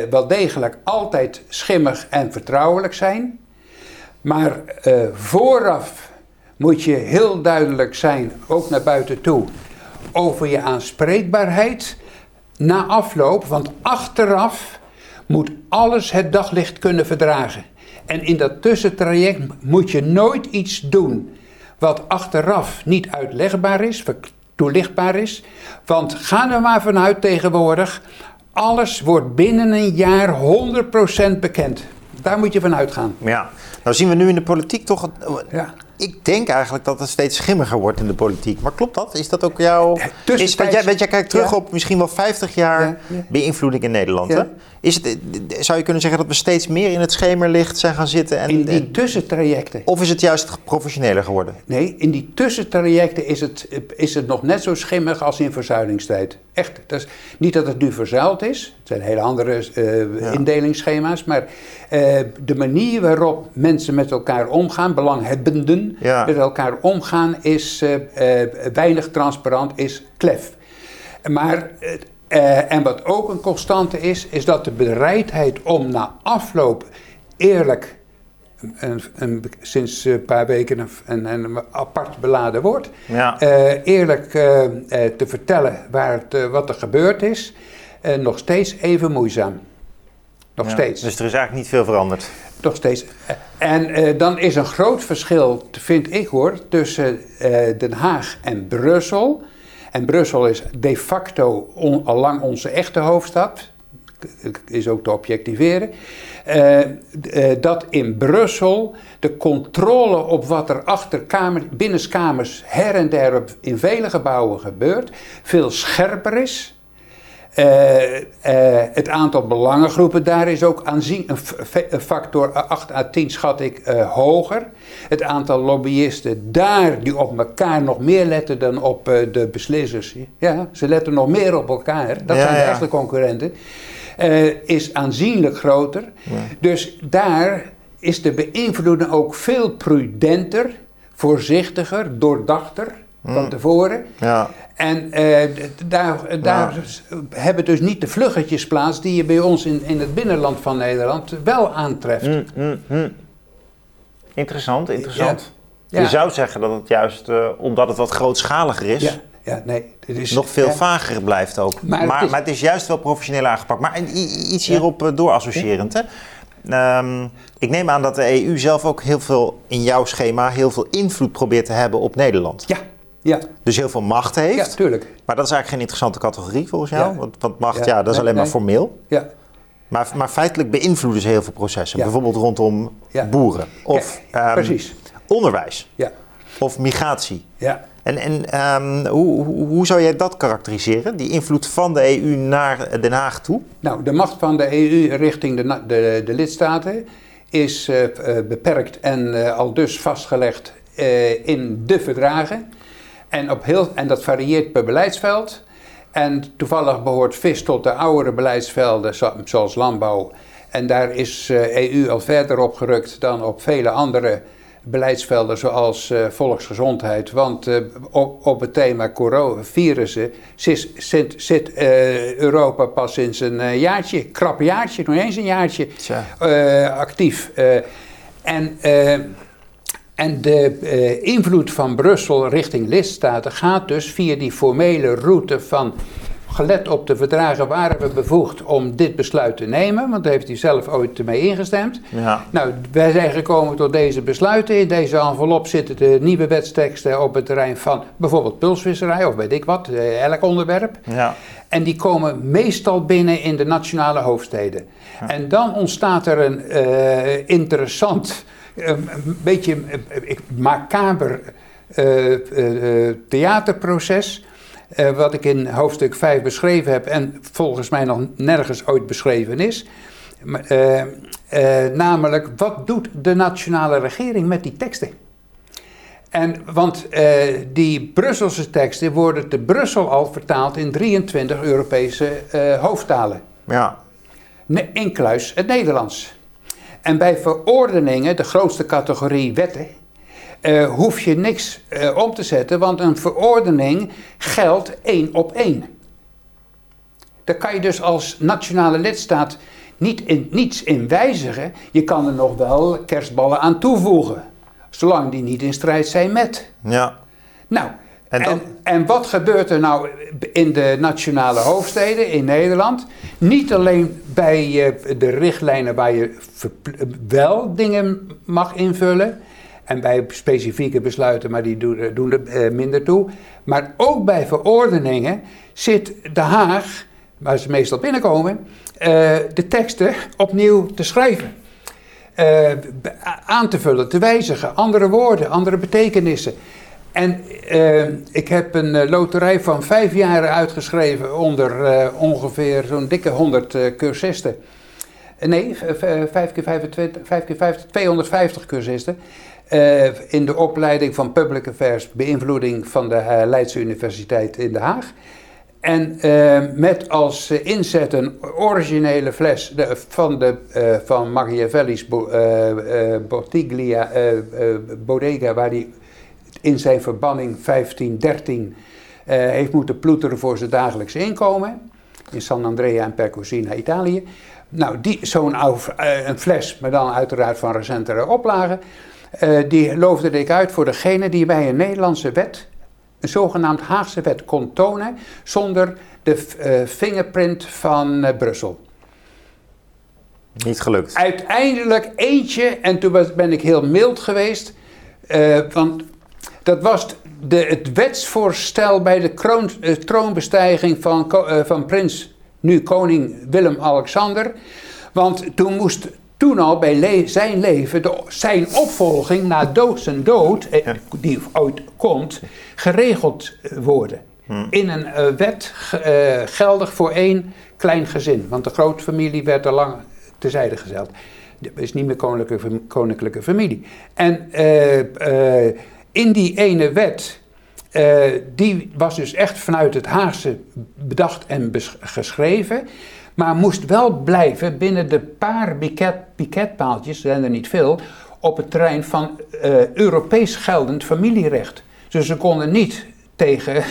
wel degelijk altijd schimmig en vertrouwelijk zijn. Maar vooraf moet je heel duidelijk zijn, ook naar buiten toe, over je aanspreekbaarheid na afloop. Want achteraf moet alles het daglicht kunnen verdragen. En in dat tussentraject moet je nooit iets doen wat achteraf niet uitlegbaar is, toelichtbaar is. Want ga er maar vanuit tegenwoordig, alles wordt binnen een jaar 100% bekend. Daar moet je van uitgaan. Ja, nou zien we nu in de politiek toch... Ja. Ik denk eigenlijk dat het steeds schimmiger wordt in de politiek. Maar klopt dat? Is dat ook jouw... Is, want jij, jij kijkt terug ja. op misschien wel 50 jaar ja, ja. beïnvloeding in Nederland. Hè? Is het, zou je kunnen zeggen dat we steeds meer in het schemerlicht zijn gaan zitten? En, in die tussentrajecten. Of is het juist professioneler geworden? Nee, in die tussentrajecten is het, is het nog net zo schimmig als in verzuilingstijd. Echt. Dat is, niet dat het nu verzuild is. Het zijn hele andere uh, indelingsschema's. Maar uh, de manier waarop mensen met elkaar omgaan, belanghebbenden ja. met elkaar omgaan, is uh, weinig transparant, is klef. Maar en wat ook een constante is, is dat de bereidheid om na afloop eerlijk, een, een, sinds een paar weken een, apart beladen woord, ja. uh, eerlijk uh, te vertellen waar het, wat er gebeurd is, nog steeds even moeizaam. Nog ja, steeds. Dus er is eigenlijk niet veel veranderd. Nog steeds. En dan is een groot verschil, vind ik hoor, tussen Den Haag en Brussel. En Brussel is de facto on, al lang onze echte hoofdstad. Is ook te objectiveren. Uh, uh, dat in Brussel de controle op wat er achter kamer, binnenskamers her en der op, in vele gebouwen gebeurt, veel scherper is. Uh, uh, het aantal belangengroepen daar is ook aanzien, een, een factor 8 à 10 schat ik uh, hoger. Het aantal lobbyisten daar die op elkaar nog meer letten dan op de beslissers. Ja, ze letten nog meer op elkaar. Dat ja, zijn de echte concurrenten. Is aanzienlijk groter. Ja. Dus daar is de beïnvloeding ook veel prudenter, voorzichtiger, doordachter van mm. tevoren. Ja. En uh, daar, daar hebben dus niet de vluggetjes plaats die je bij ons in, in het binnenland van Nederland wel aantreft. Mm, mm, mm. interessant, interessant. Je zou zeggen dat het juist, uh, omdat het wat grootschaliger is, ja. Nee, het is, nog veel vager blijft ook. Maar, maar, het is, maar, het is, juist wel professioneel aangepakt. Maar iets hierop doorassociërend. Hè? Um, ik neem aan dat de EU zelf ook heel veel in jouw schema heel veel invloed probeert te hebben op Nederland. Ja, ja. Dus heel veel macht heeft. Ja, tuurlijk. Maar dat is eigenlijk geen interessante categorie volgens jou. Want, want, macht, ja, dat is alleen maar formeel. Ja. Maar, maar feitelijk beïnvloeden ze heel veel processen. Bijvoorbeeld rondom boeren. Of um, precies. onderwijs. Ja. Of migratie. Ja. En, um, hoe, zou jij dat karakteriseren? Die invloed van de EU naar Den Haag toe? Nou, de macht van de EU richting de, de, de lidstaten is uh, beperkt en uh, al dus vastgelegd in de verdragen. En, op heel, en dat varieert per beleidsveld. En toevallig behoort vis tot de oudere beleidsvelden, zoals landbouw. En daar is EU eh, e al verder op gerukt dan op vele andere beleidsvelden, zoals uh, volksgezondheid. Want uh, op, op, het thema coronavirussen zit, zit, zit uh, Europa pas sinds een jaartje, krap jaartje, nog eens een jaartje actief. en en de invloed van Brussel richting lidstaten gaat dus via die formele route van gelet op de verdragen waren we bevoegd om dit besluit te nemen, want daar heeft hij zelf ooit mee ingestemd. Ja. Nou, wij zijn gekomen tot deze besluiten. In deze envelop zitten de nieuwe wetsteksten op het terrein van bijvoorbeeld pulsvisserij of weet ik wat, eh, elk onderwerp. Ja. En die komen meestal binnen in de nationale hoofdsteden. Ja. En dan ontstaat er een uh, interessant een beetje macaber uh, uh, theaterproces. Uh, wat ik in hoofdstuk 5 beschreven heb en volgens mij nog nergens ooit beschreven is. namelijk, wat doet de nationale regering met die teksten? En, want die Brusselse teksten worden te Brussel al vertaald in 23 Europese hoofdtalen. Ja. Ne het Nederlands. En bij verordeningen, de grootste categorie wetten, uh, hoef je niks uh, om te zetten, want een verordening geldt één op één. Daar kan je dus als nationale lidstaat niet in, niets in wijzigen. Je kan er nog wel kerstballen aan toevoegen, zolang die niet in strijd zijn met. Ja. Nou, en, en, en, wat gebeurt er nou in de nationale hoofdsteden in Nederland? Niet alleen bij uh, de richtlijnen waar je wel dingen mag invullen. En bij specifieke besluiten, maar die doen, doen er uh, minder toe. Maar ook bij verordeningen zit De Haag, waar ze meestal binnenkomen, uh, de teksten opnieuw te schrijven. Aan te vullen, te wijzigen, andere woorden, andere betekenissen. En ik heb een loterij van vijf jaar uitgeschreven onder ongeveer zo'n dikke 100 cursisten. nee, 5 keer 25, 5 keer 50, 250 cursisten. In de opleiding van Public Affairs, beïnvloeding van de Leidse Universiteit in Den Haag. En met als inzet een originele fles de, van, de, van Machiavelli's Bo, Bottiglia Bodega, waar die in zijn verbanning 1513 uh, heeft moeten ploeteren voor zijn dagelijkse inkomen. In San Andrea en Percosina, Italië. Nou, zo'n uh, een fles, maar dan uiteraard van recentere oplagen. Uh, die loofde ik uit voor degene die bij een Nederlandse wet, een zogenaamd Haagse wet, kon tonen zonder de uh, fingerprint van Brussel. Niet gelukt. Uiteindelijk eentje, en toen ben ik heel mild geweest. want dat was de, het wetsvoorstel bij de kroon, troonbestijging van, van prins, nu koning Willem-Alexander. Want toen moest toen al bij le zijn leven de, zijn opvolging na dood zijn dood, eh, die ooit komt, geregeld worden. Hmm. In een uh, wet uh, geldig voor één klein gezin. Want de grootfamilie werd al lang terzijde gezet. Het is niet meer koninklijke, koninklijke familie. En uh, in die ene wet, die was dus echt vanuit het Haagse bedacht en geschreven. Maar moest wel blijven binnen de paar piket, piketpaaltjes, zijn er niet veel, op het terrein van Europees geldend familierecht. Dus ze konden niet tegen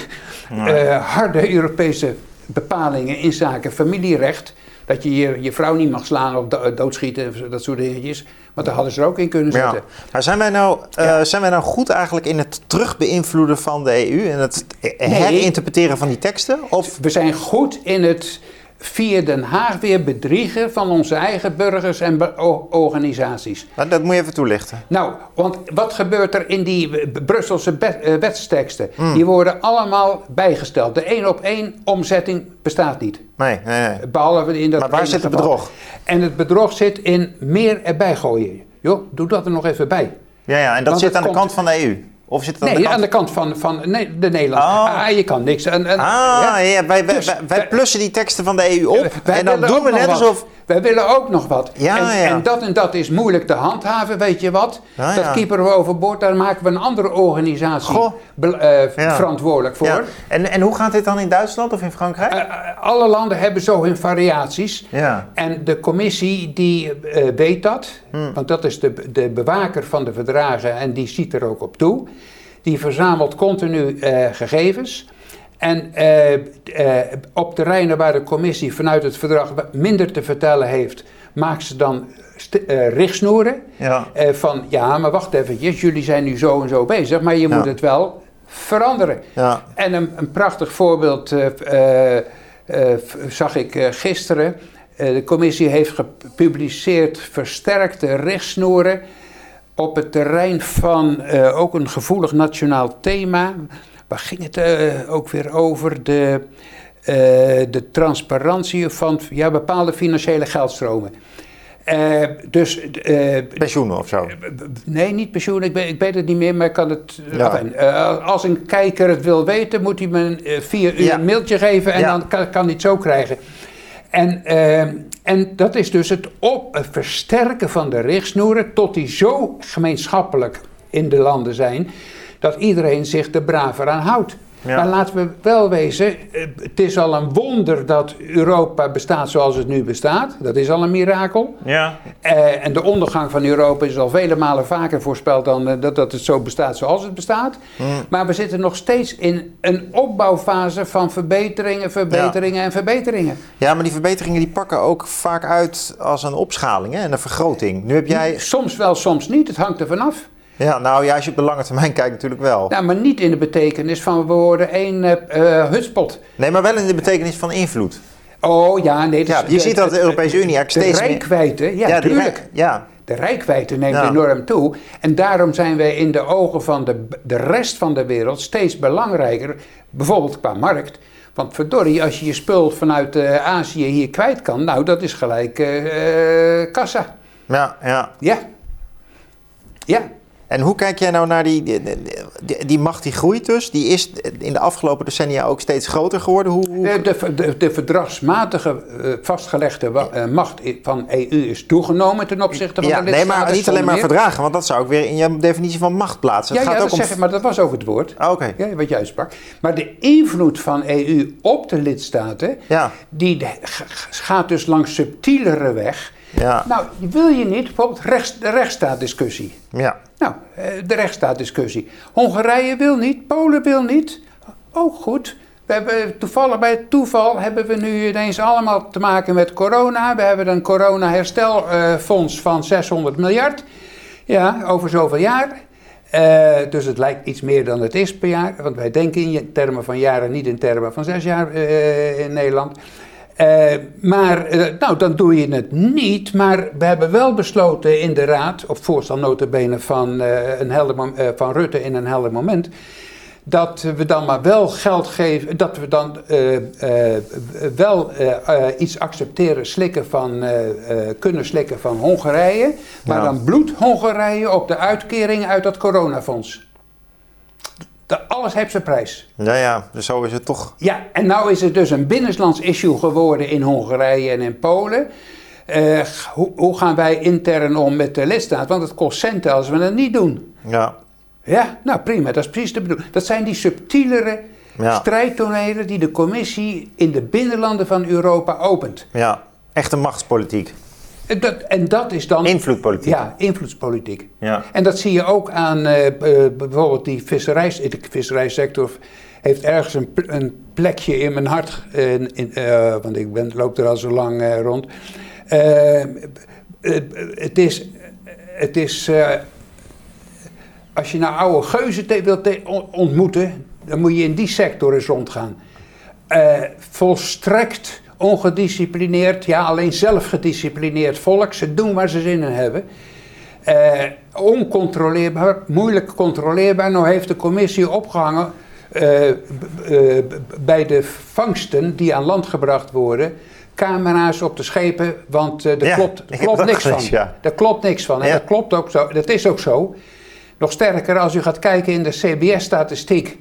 *laughs* harde Europese bepalingen in zaken familierecht. Dat je je, je vrouw niet mag slaan of doodschieten, dat soort dingetjes. Want daar hadden ze er ook in kunnen zetten. Ja. Maar zijn wij, nou, uh, zijn wij nou goed eigenlijk in het terugbeïnvloeden van de EU en het herinterpreteren van die teksten? Of? We zijn goed in het via Den Haag weer bedriegen van onze eigen burgers en organisaties. Nou, dat moet je even toelichten. Nou, want wat gebeurt er in die Brusselse eh, wetsteksten? Hmm. Die worden allemaal bijgesteld. De één op één omzetting bestaat niet. Nee, nee, nee. Behalve in dat. Maar waar zit het bedrog? En het bedrog zit in meer erbij gooien. Jo, doe dat er nog even bij. Ja, ja en dat zit aan de kant van de EU. Of zit het aan nee, de kant, aan de kant van, van nee, de Nederlandse. Oh. Ah, je kan niks. En, en, ah, ja, wij, dus, wij, wij, plussen die teksten van de EU op. en dan doen we net alsof. Wij willen ook nog wat. Ja, en, ja. en dat en dat is moeilijk te handhaven, weet je wat? Ja, dat keeperen we overboord, daar maken we een andere organisatie uh, verantwoordelijk voor. En, en hoe gaat dit dan in Duitsland of in Frankrijk? Uh, alle landen hebben zo hun variaties. Ja. En de commissie die uh, weet dat, hmm. want dat is de, de bewaker van de verdragen en die ziet er ook op toe. Die verzamelt continu gegevens. En eh, eh, op terreinen waar de commissie vanuit het verdrag minder te vertellen heeft, maakt ze dan uh, richtsnoeren. Ja. van ja, maar wacht eventjes, jullie zijn nu zo en zo bezig, maar je moet het wel veranderen. Ja. En een, een prachtig voorbeeld zag ik gisteren. de commissie heeft gepubliceerd versterkte richtsnoeren op het terrein van ook een gevoelig nationaal thema waar ging het uh, ook weer over? De, uh, de transparantie van ja, bepaalde financiële geldstromen. Uh, dus, pensioenen of zo? nee, niet pensioenen. Ik, weet, ik weet het niet meer, maar ik kan het. Ja. als een kijker het wil weten, moet hij me via u een mailtje geven en dan kan, kan hij het zo krijgen. En, en dat is dus het, op, het versterken van de richtsnoeren tot die zo gemeenschappelijk in de landen zijn dat iedereen zich er braver aan houdt. Maar laten we wel wezen, eh, het is al een wonder dat Europa bestaat zoals het nu bestaat. Dat is al een mirakel. Ja. Eh, en de ondergang van Europa is al vele malen vaker voorspeld dan eh, dat, dat het zo bestaat zoals het bestaat. Hmm. Maar we zitten nog steeds in een opbouwfase van verbeteringen, verbeteringen en verbeteringen. Ja, maar die verbeteringen die pakken ook vaak uit als een opschaling hè, en een vergroting. Nu heb jij... Soms wel, soms niet. Het hangt er vanaf. Ja, nou ja, als je op de lange termijn kijkt natuurlijk wel. Nou, maar niet in de betekenis van we worden één uh, hutspot. Nee, maar wel in de betekenis van invloed. Oh ja, nee. Dus ja, je ziet dat de Europese Unie eigenlijk steeds De rijkwijde, ja, tuurlijk. ja. De rijkwijde neemt enorm toe. En daarom zijn wij in de ogen van de, de rest van de wereld steeds belangrijker. Bijvoorbeeld qua markt. Want verdorie, als je je spul vanuit uh, Azië hier kwijt kan, nou, dat is gelijk uh, kassa. Ja, ja. Ja. Ja. En hoe kijk jij nou naar die, die, die, macht die groeit dus? Die is in de afgelopen decennia ook steeds groter geworden. Hoe, hoe... De, de, de, verdragsmatige uh, vastgelegde uh, macht van EU is toegenomen ten opzichte van ja, de lidstaten. Nee, maar niet alleen maar verdragen, want dat zou ik weer in je definitie van macht plaatsen. Het ja, gaat ja, ook dat om... zeg, maar dat was ook het woord. Ah, Oké. Ja, wat jij sprak. Maar de invloed van EU op de lidstaten, ja. die gaat dus langs subtielere weg ja. Nou, wil je niet bijvoorbeeld rechts, de rechtsstaatdiscussie? Ja. Nou, eh, de rechtsstaatdiscussie. Hongarije wil niet, Polen wil niet. Oh, goed. We hebben toevallig bij toeval hebben we nu ineens allemaal te maken met corona. We hebben een corona-herstelfonds van 600 miljard. Ja, over zoveel jaar. Uh, dus het lijkt iets meer dan het is per jaar. Want wij denken in termen van jaren, niet in termen van zes jaar in Nederland. Uh, maar, uh, nou, dan doe je het niet. Maar we hebben wel besloten in de Raad, op voorstel notabene van, uh, een helder, van Rutte in een helder moment... dat we dan maar wel geld geven, dat we dan wel iets accepteren, slikken van, kunnen slikken van Hongarije... maar dan bloedt Hongarije op de uitkering uit dat coronafonds. Dat, alles heeft zijn prijs. Ja, ja, dus zo is het toch. Ja, en nou is het dus een binnenlands issue geworden in Hongarije en in Polen. Uh, hoe, hoe, gaan wij intern om met de lidstaat? Want het kost centen als we het niet doen. Ja. Ja, nou prima, dat is precies de bedoeling. Dat zijn die subtielere ja. strijdtonelen die de commissie in de binnenlanden van Europa opent. Ja, echte machtspolitiek. Dat, en dat is dan... Invloedpolitiek. Ja, invloedspolitiek. Ja. En dat zie je ook aan uh, bijvoorbeeld die visserij, de visserijsector heeft ergens een, een plekje in mijn hart, in, in, uh, want ik ben, loop er al zo lang uh, rond. het is, het is als je nou oude geuzen wilt ontmoeten, dan moet je in die sector eens rondgaan. volstrekt ongedisciplineerd, ja, alleen zelfgedisciplineerd volk. Ze doen waar ze zin in hebben. Uh, oncontroleerbaar, moeilijk controleerbaar. Nou heeft de commissie opgehangen uh, uh, bij de vangsten die aan land gebracht worden. Camera's op de schepen, want er ja, klopt, klopt niks van. Ja. Er klopt niks van. En ja. dat klopt ook zo. Dat is ook zo. Nog sterker, als u gaat kijken in de CBS-statistiek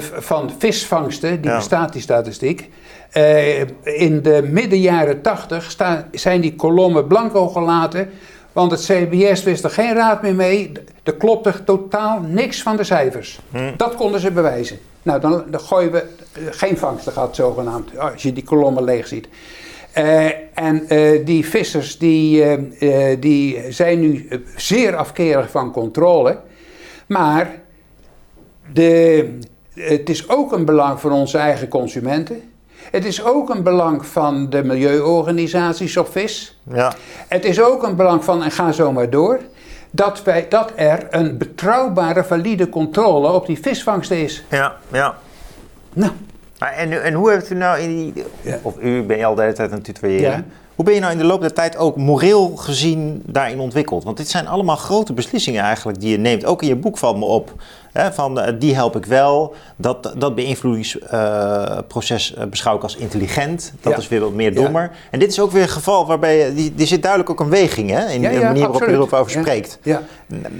van visvangsten, die bestaat die statistiek. Uh, in de midden jaren 80 zijn die kolommen blanco gelaten. Want het CBS wist er geen raad meer mee. Er klopte totaal niks van de cijfers. Hmm. Dat konden ze bewijzen. Nou, dan, dan gooien we uh, geen vangsten gehad, zogenaamd. Als je die kolommen leeg ziet. Uh, en die vissers die, die zijn nu zeer afkerig van controle. Maar de, het is ook een belang voor onze eigen consumenten. Het is ook een belang van de milieuorganisaties op vis. Ja. Het is ook een belang van, en ga zo maar door, dat, wij, dat er een betrouwbare, valide controle op die visvangsten is. Ja, ja. Nou. En, en hoe heeft u nou in die, of u ben je al de hele tijd aan het tutoyeren, ja. Hoe ben je nou in de loop der tijd ook moreel gezien daarin ontwikkeld? Want dit zijn allemaal grote beslissingen eigenlijk die je neemt. Ook in je boek valt me op van eh, die help ik wel. Dat, dat beïnvloedingsproces uh, beschouw ik als intelligent. Dat is weer wat meer dommer. En dit is ook weer een geval waarbij die, er zit duidelijk ook een weging hè, in, de manier waarop je erover spreekt. Ja.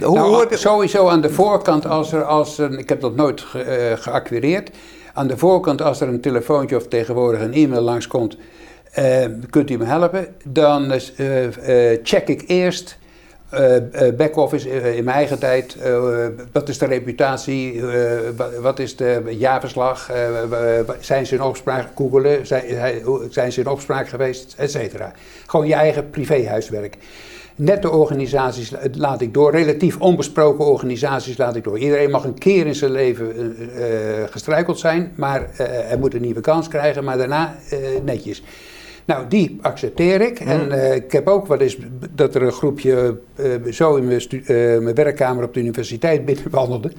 Hoe, nou, hoe Sowieso aan de voorkant, als er, als er, ik heb dat nooit ge, uh, geacquireerd. Aan de voorkant, als er een telefoontje of tegenwoordig een e-mail langskomt, uh, kunt u me helpen? Dan check ik eerst back-office in mijn eigen tijd. wat is de reputatie? wat is de jaarverslag? zijn ze in opspraak? Googelen? Zijn, zijn ze in opspraak geweest? Etcetera. Gewoon je eigen privéhuiswerk. Nette organisaties laat ik door. Relatief onbesproken organisaties laat ik door. Iedereen mag een keer in zijn leven gestruikeld zijn, maar hij moet een nieuwe kans krijgen, maar daarna netjes. Nou, die accepteer ik. En uh, ik heb ook wel eens dat er een groepje uh, zo in mijn, uh, mijn, werkkamer op de universiteit binnenwandelde.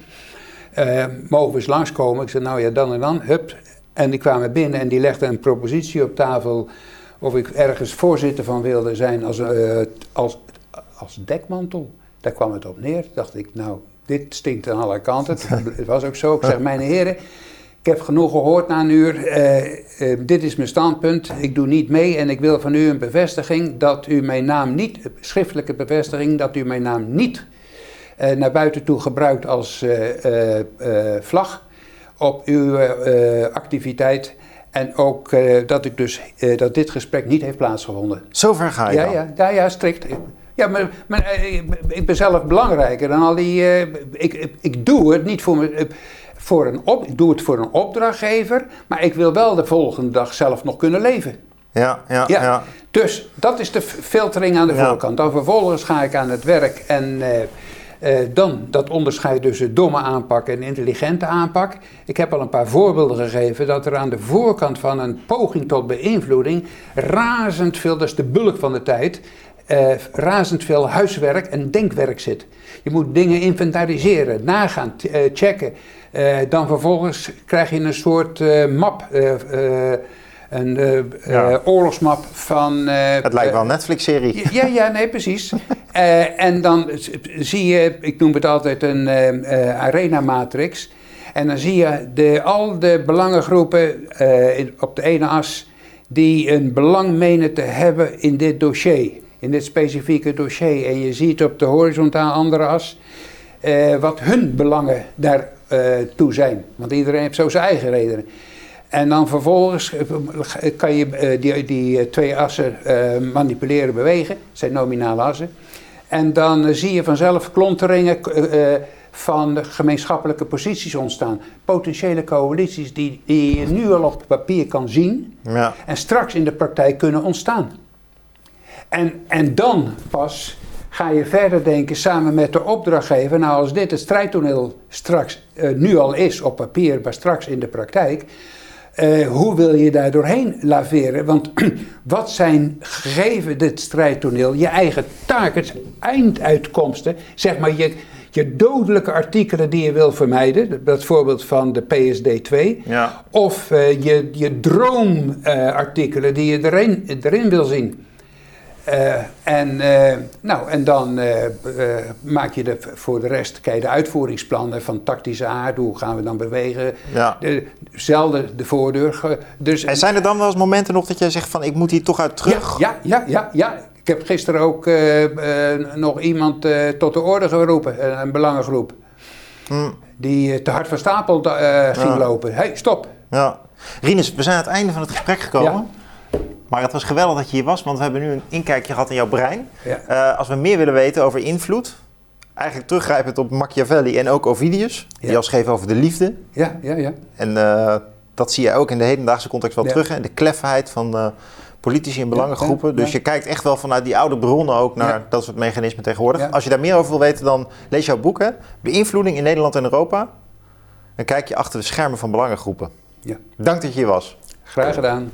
mogen we eens langskomen? Ik zei, nou ja, dan en dan, hup. En die kwamen binnen en die legden een propositie op tafel of ik ergens voorzitter van wilde zijn als, als, als dekmantel. Daar kwam het op neer. Dacht ik, nou, dit stinkt aan alle kanten. *laughs* Het was ook zo. Ik zeg, mijn heren, ik heb genoeg gehoord na een uur. Uh, uh, dit is mijn standpunt. Ik doe niet mee en ik wil van u een bevestiging dat u mijn naam niet, schriftelijke bevestiging, dat u mijn naam niet uh, naar buiten toe gebruikt als vlag op uw activiteit. En ook dat, ik dus, dat dit gesprek niet heeft plaatsgevonden. Zover ga je ja, dan? Ja, ja, ja, strikt. Ja, maar, maar ik ben zelf belangrijker dan al die... ik, ik, ik doe het niet voor me voor een op, ik doe het voor een opdrachtgever, maar ik wil wel de volgende dag zelf nog kunnen leven. Ja, ja, ja. ja. Dus dat is de filtering aan de ja. voorkant. Dan vervolgens ga ik aan het werk en uh, uh, dan dat onderscheid tussen domme aanpak en intelligente aanpak. Ik heb al een paar voorbeelden gegeven dat er aan de voorkant van een poging tot beïnvloeding razend veel, dat is de bulk van de tijd, uh, razend veel huiswerk en denkwerk zit. Je moet dingen inventariseren, nagaan, checken. Uh, dan vervolgens krijg je een soort uh, map, uh, een ja. oorlogsmap van... het lijkt wel een Netflix-serie. Ja, ja, nee, precies. *laughs* en dan zie je, ik noem het altijd een arena-matrix. En dan zie je de, al de belangengroepen in, op de ene as die een belang menen te hebben in dit dossier. In dit specifieke dossier. En je ziet op de horizontaal andere as wat hun belangen daar eh, toe zijn. Want iedereen heeft zo zijn eigen redenen. En dan vervolgens eh, kan je eh, die, die twee assen manipuleren, bewegen. Dat zijn nominale assen. En dan zie je vanzelf klonteringen van gemeenschappelijke posities ontstaan. Potentiële coalities die, die je nu al op papier kan zien. Ja. En straks in de praktijk kunnen ontstaan. En, en dan pas ga je verder denken samen met de opdrachtgever. Nou, als dit het strijdtoneel straks eh, nu al is op papier, maar straks in de praktijk. eh, hoe wil je daar doorheen laveren? Want *clears throat* wat zijn gegeven dit strijdtoneel je eigen targets, einduitkomsten, zeg maar je, je dodelijke artikelen die je wil vermijden, dat voorbeeld van de PSD2, Ja. of eh, je, je droomartikelen die je erin, erin wil zien. Eh, en, eh, nou, en dan eh, maak je de, voor de rest kijk, de uitvoeringsplannen van tactische aard. Hoe gaan we dan bewegen? Ja. De, zelden de voordeur. Dus, En zijn er dan wel eens momenten nog dat jij zegt van ik moet hier toch uit terug? Ja, ja, ja, ja. Ik heb gisteren ook nog iemand tot de orde geroepen, een belangengroep. Hm. Die te hard van stapel ging Ja. lopen. hey, stop. Ja. Rinus, we zijn aan het einde van het gesprek gekomen. Maar het was geweldig dat je hier was, want we hebben nu een inkijkje gehad in jouw brein. Ja. Eh, als we meer willen weten over invloed, eigenlijk teruggrijpend op Machiavelli en ook Ovidius, die al schreef over de liefde. Ja, ja, ja. En eh, dat zie je ook in de hedendaagse context wel Ja. terug. En de klefheid van eh, politici en belangengroepen. Dus je kijkt echt wel vanuit die oude bronnen ook naar dat soort mechanismen tegenwoordig. Als je daar meer over wil weten, dan lees jouw boek. Hè? Beïnvloeding in Nederland en Europa. Dan kijk je achter de schermen van belangengroepen. Ja. Dank dat je hier was. Graag gedaan.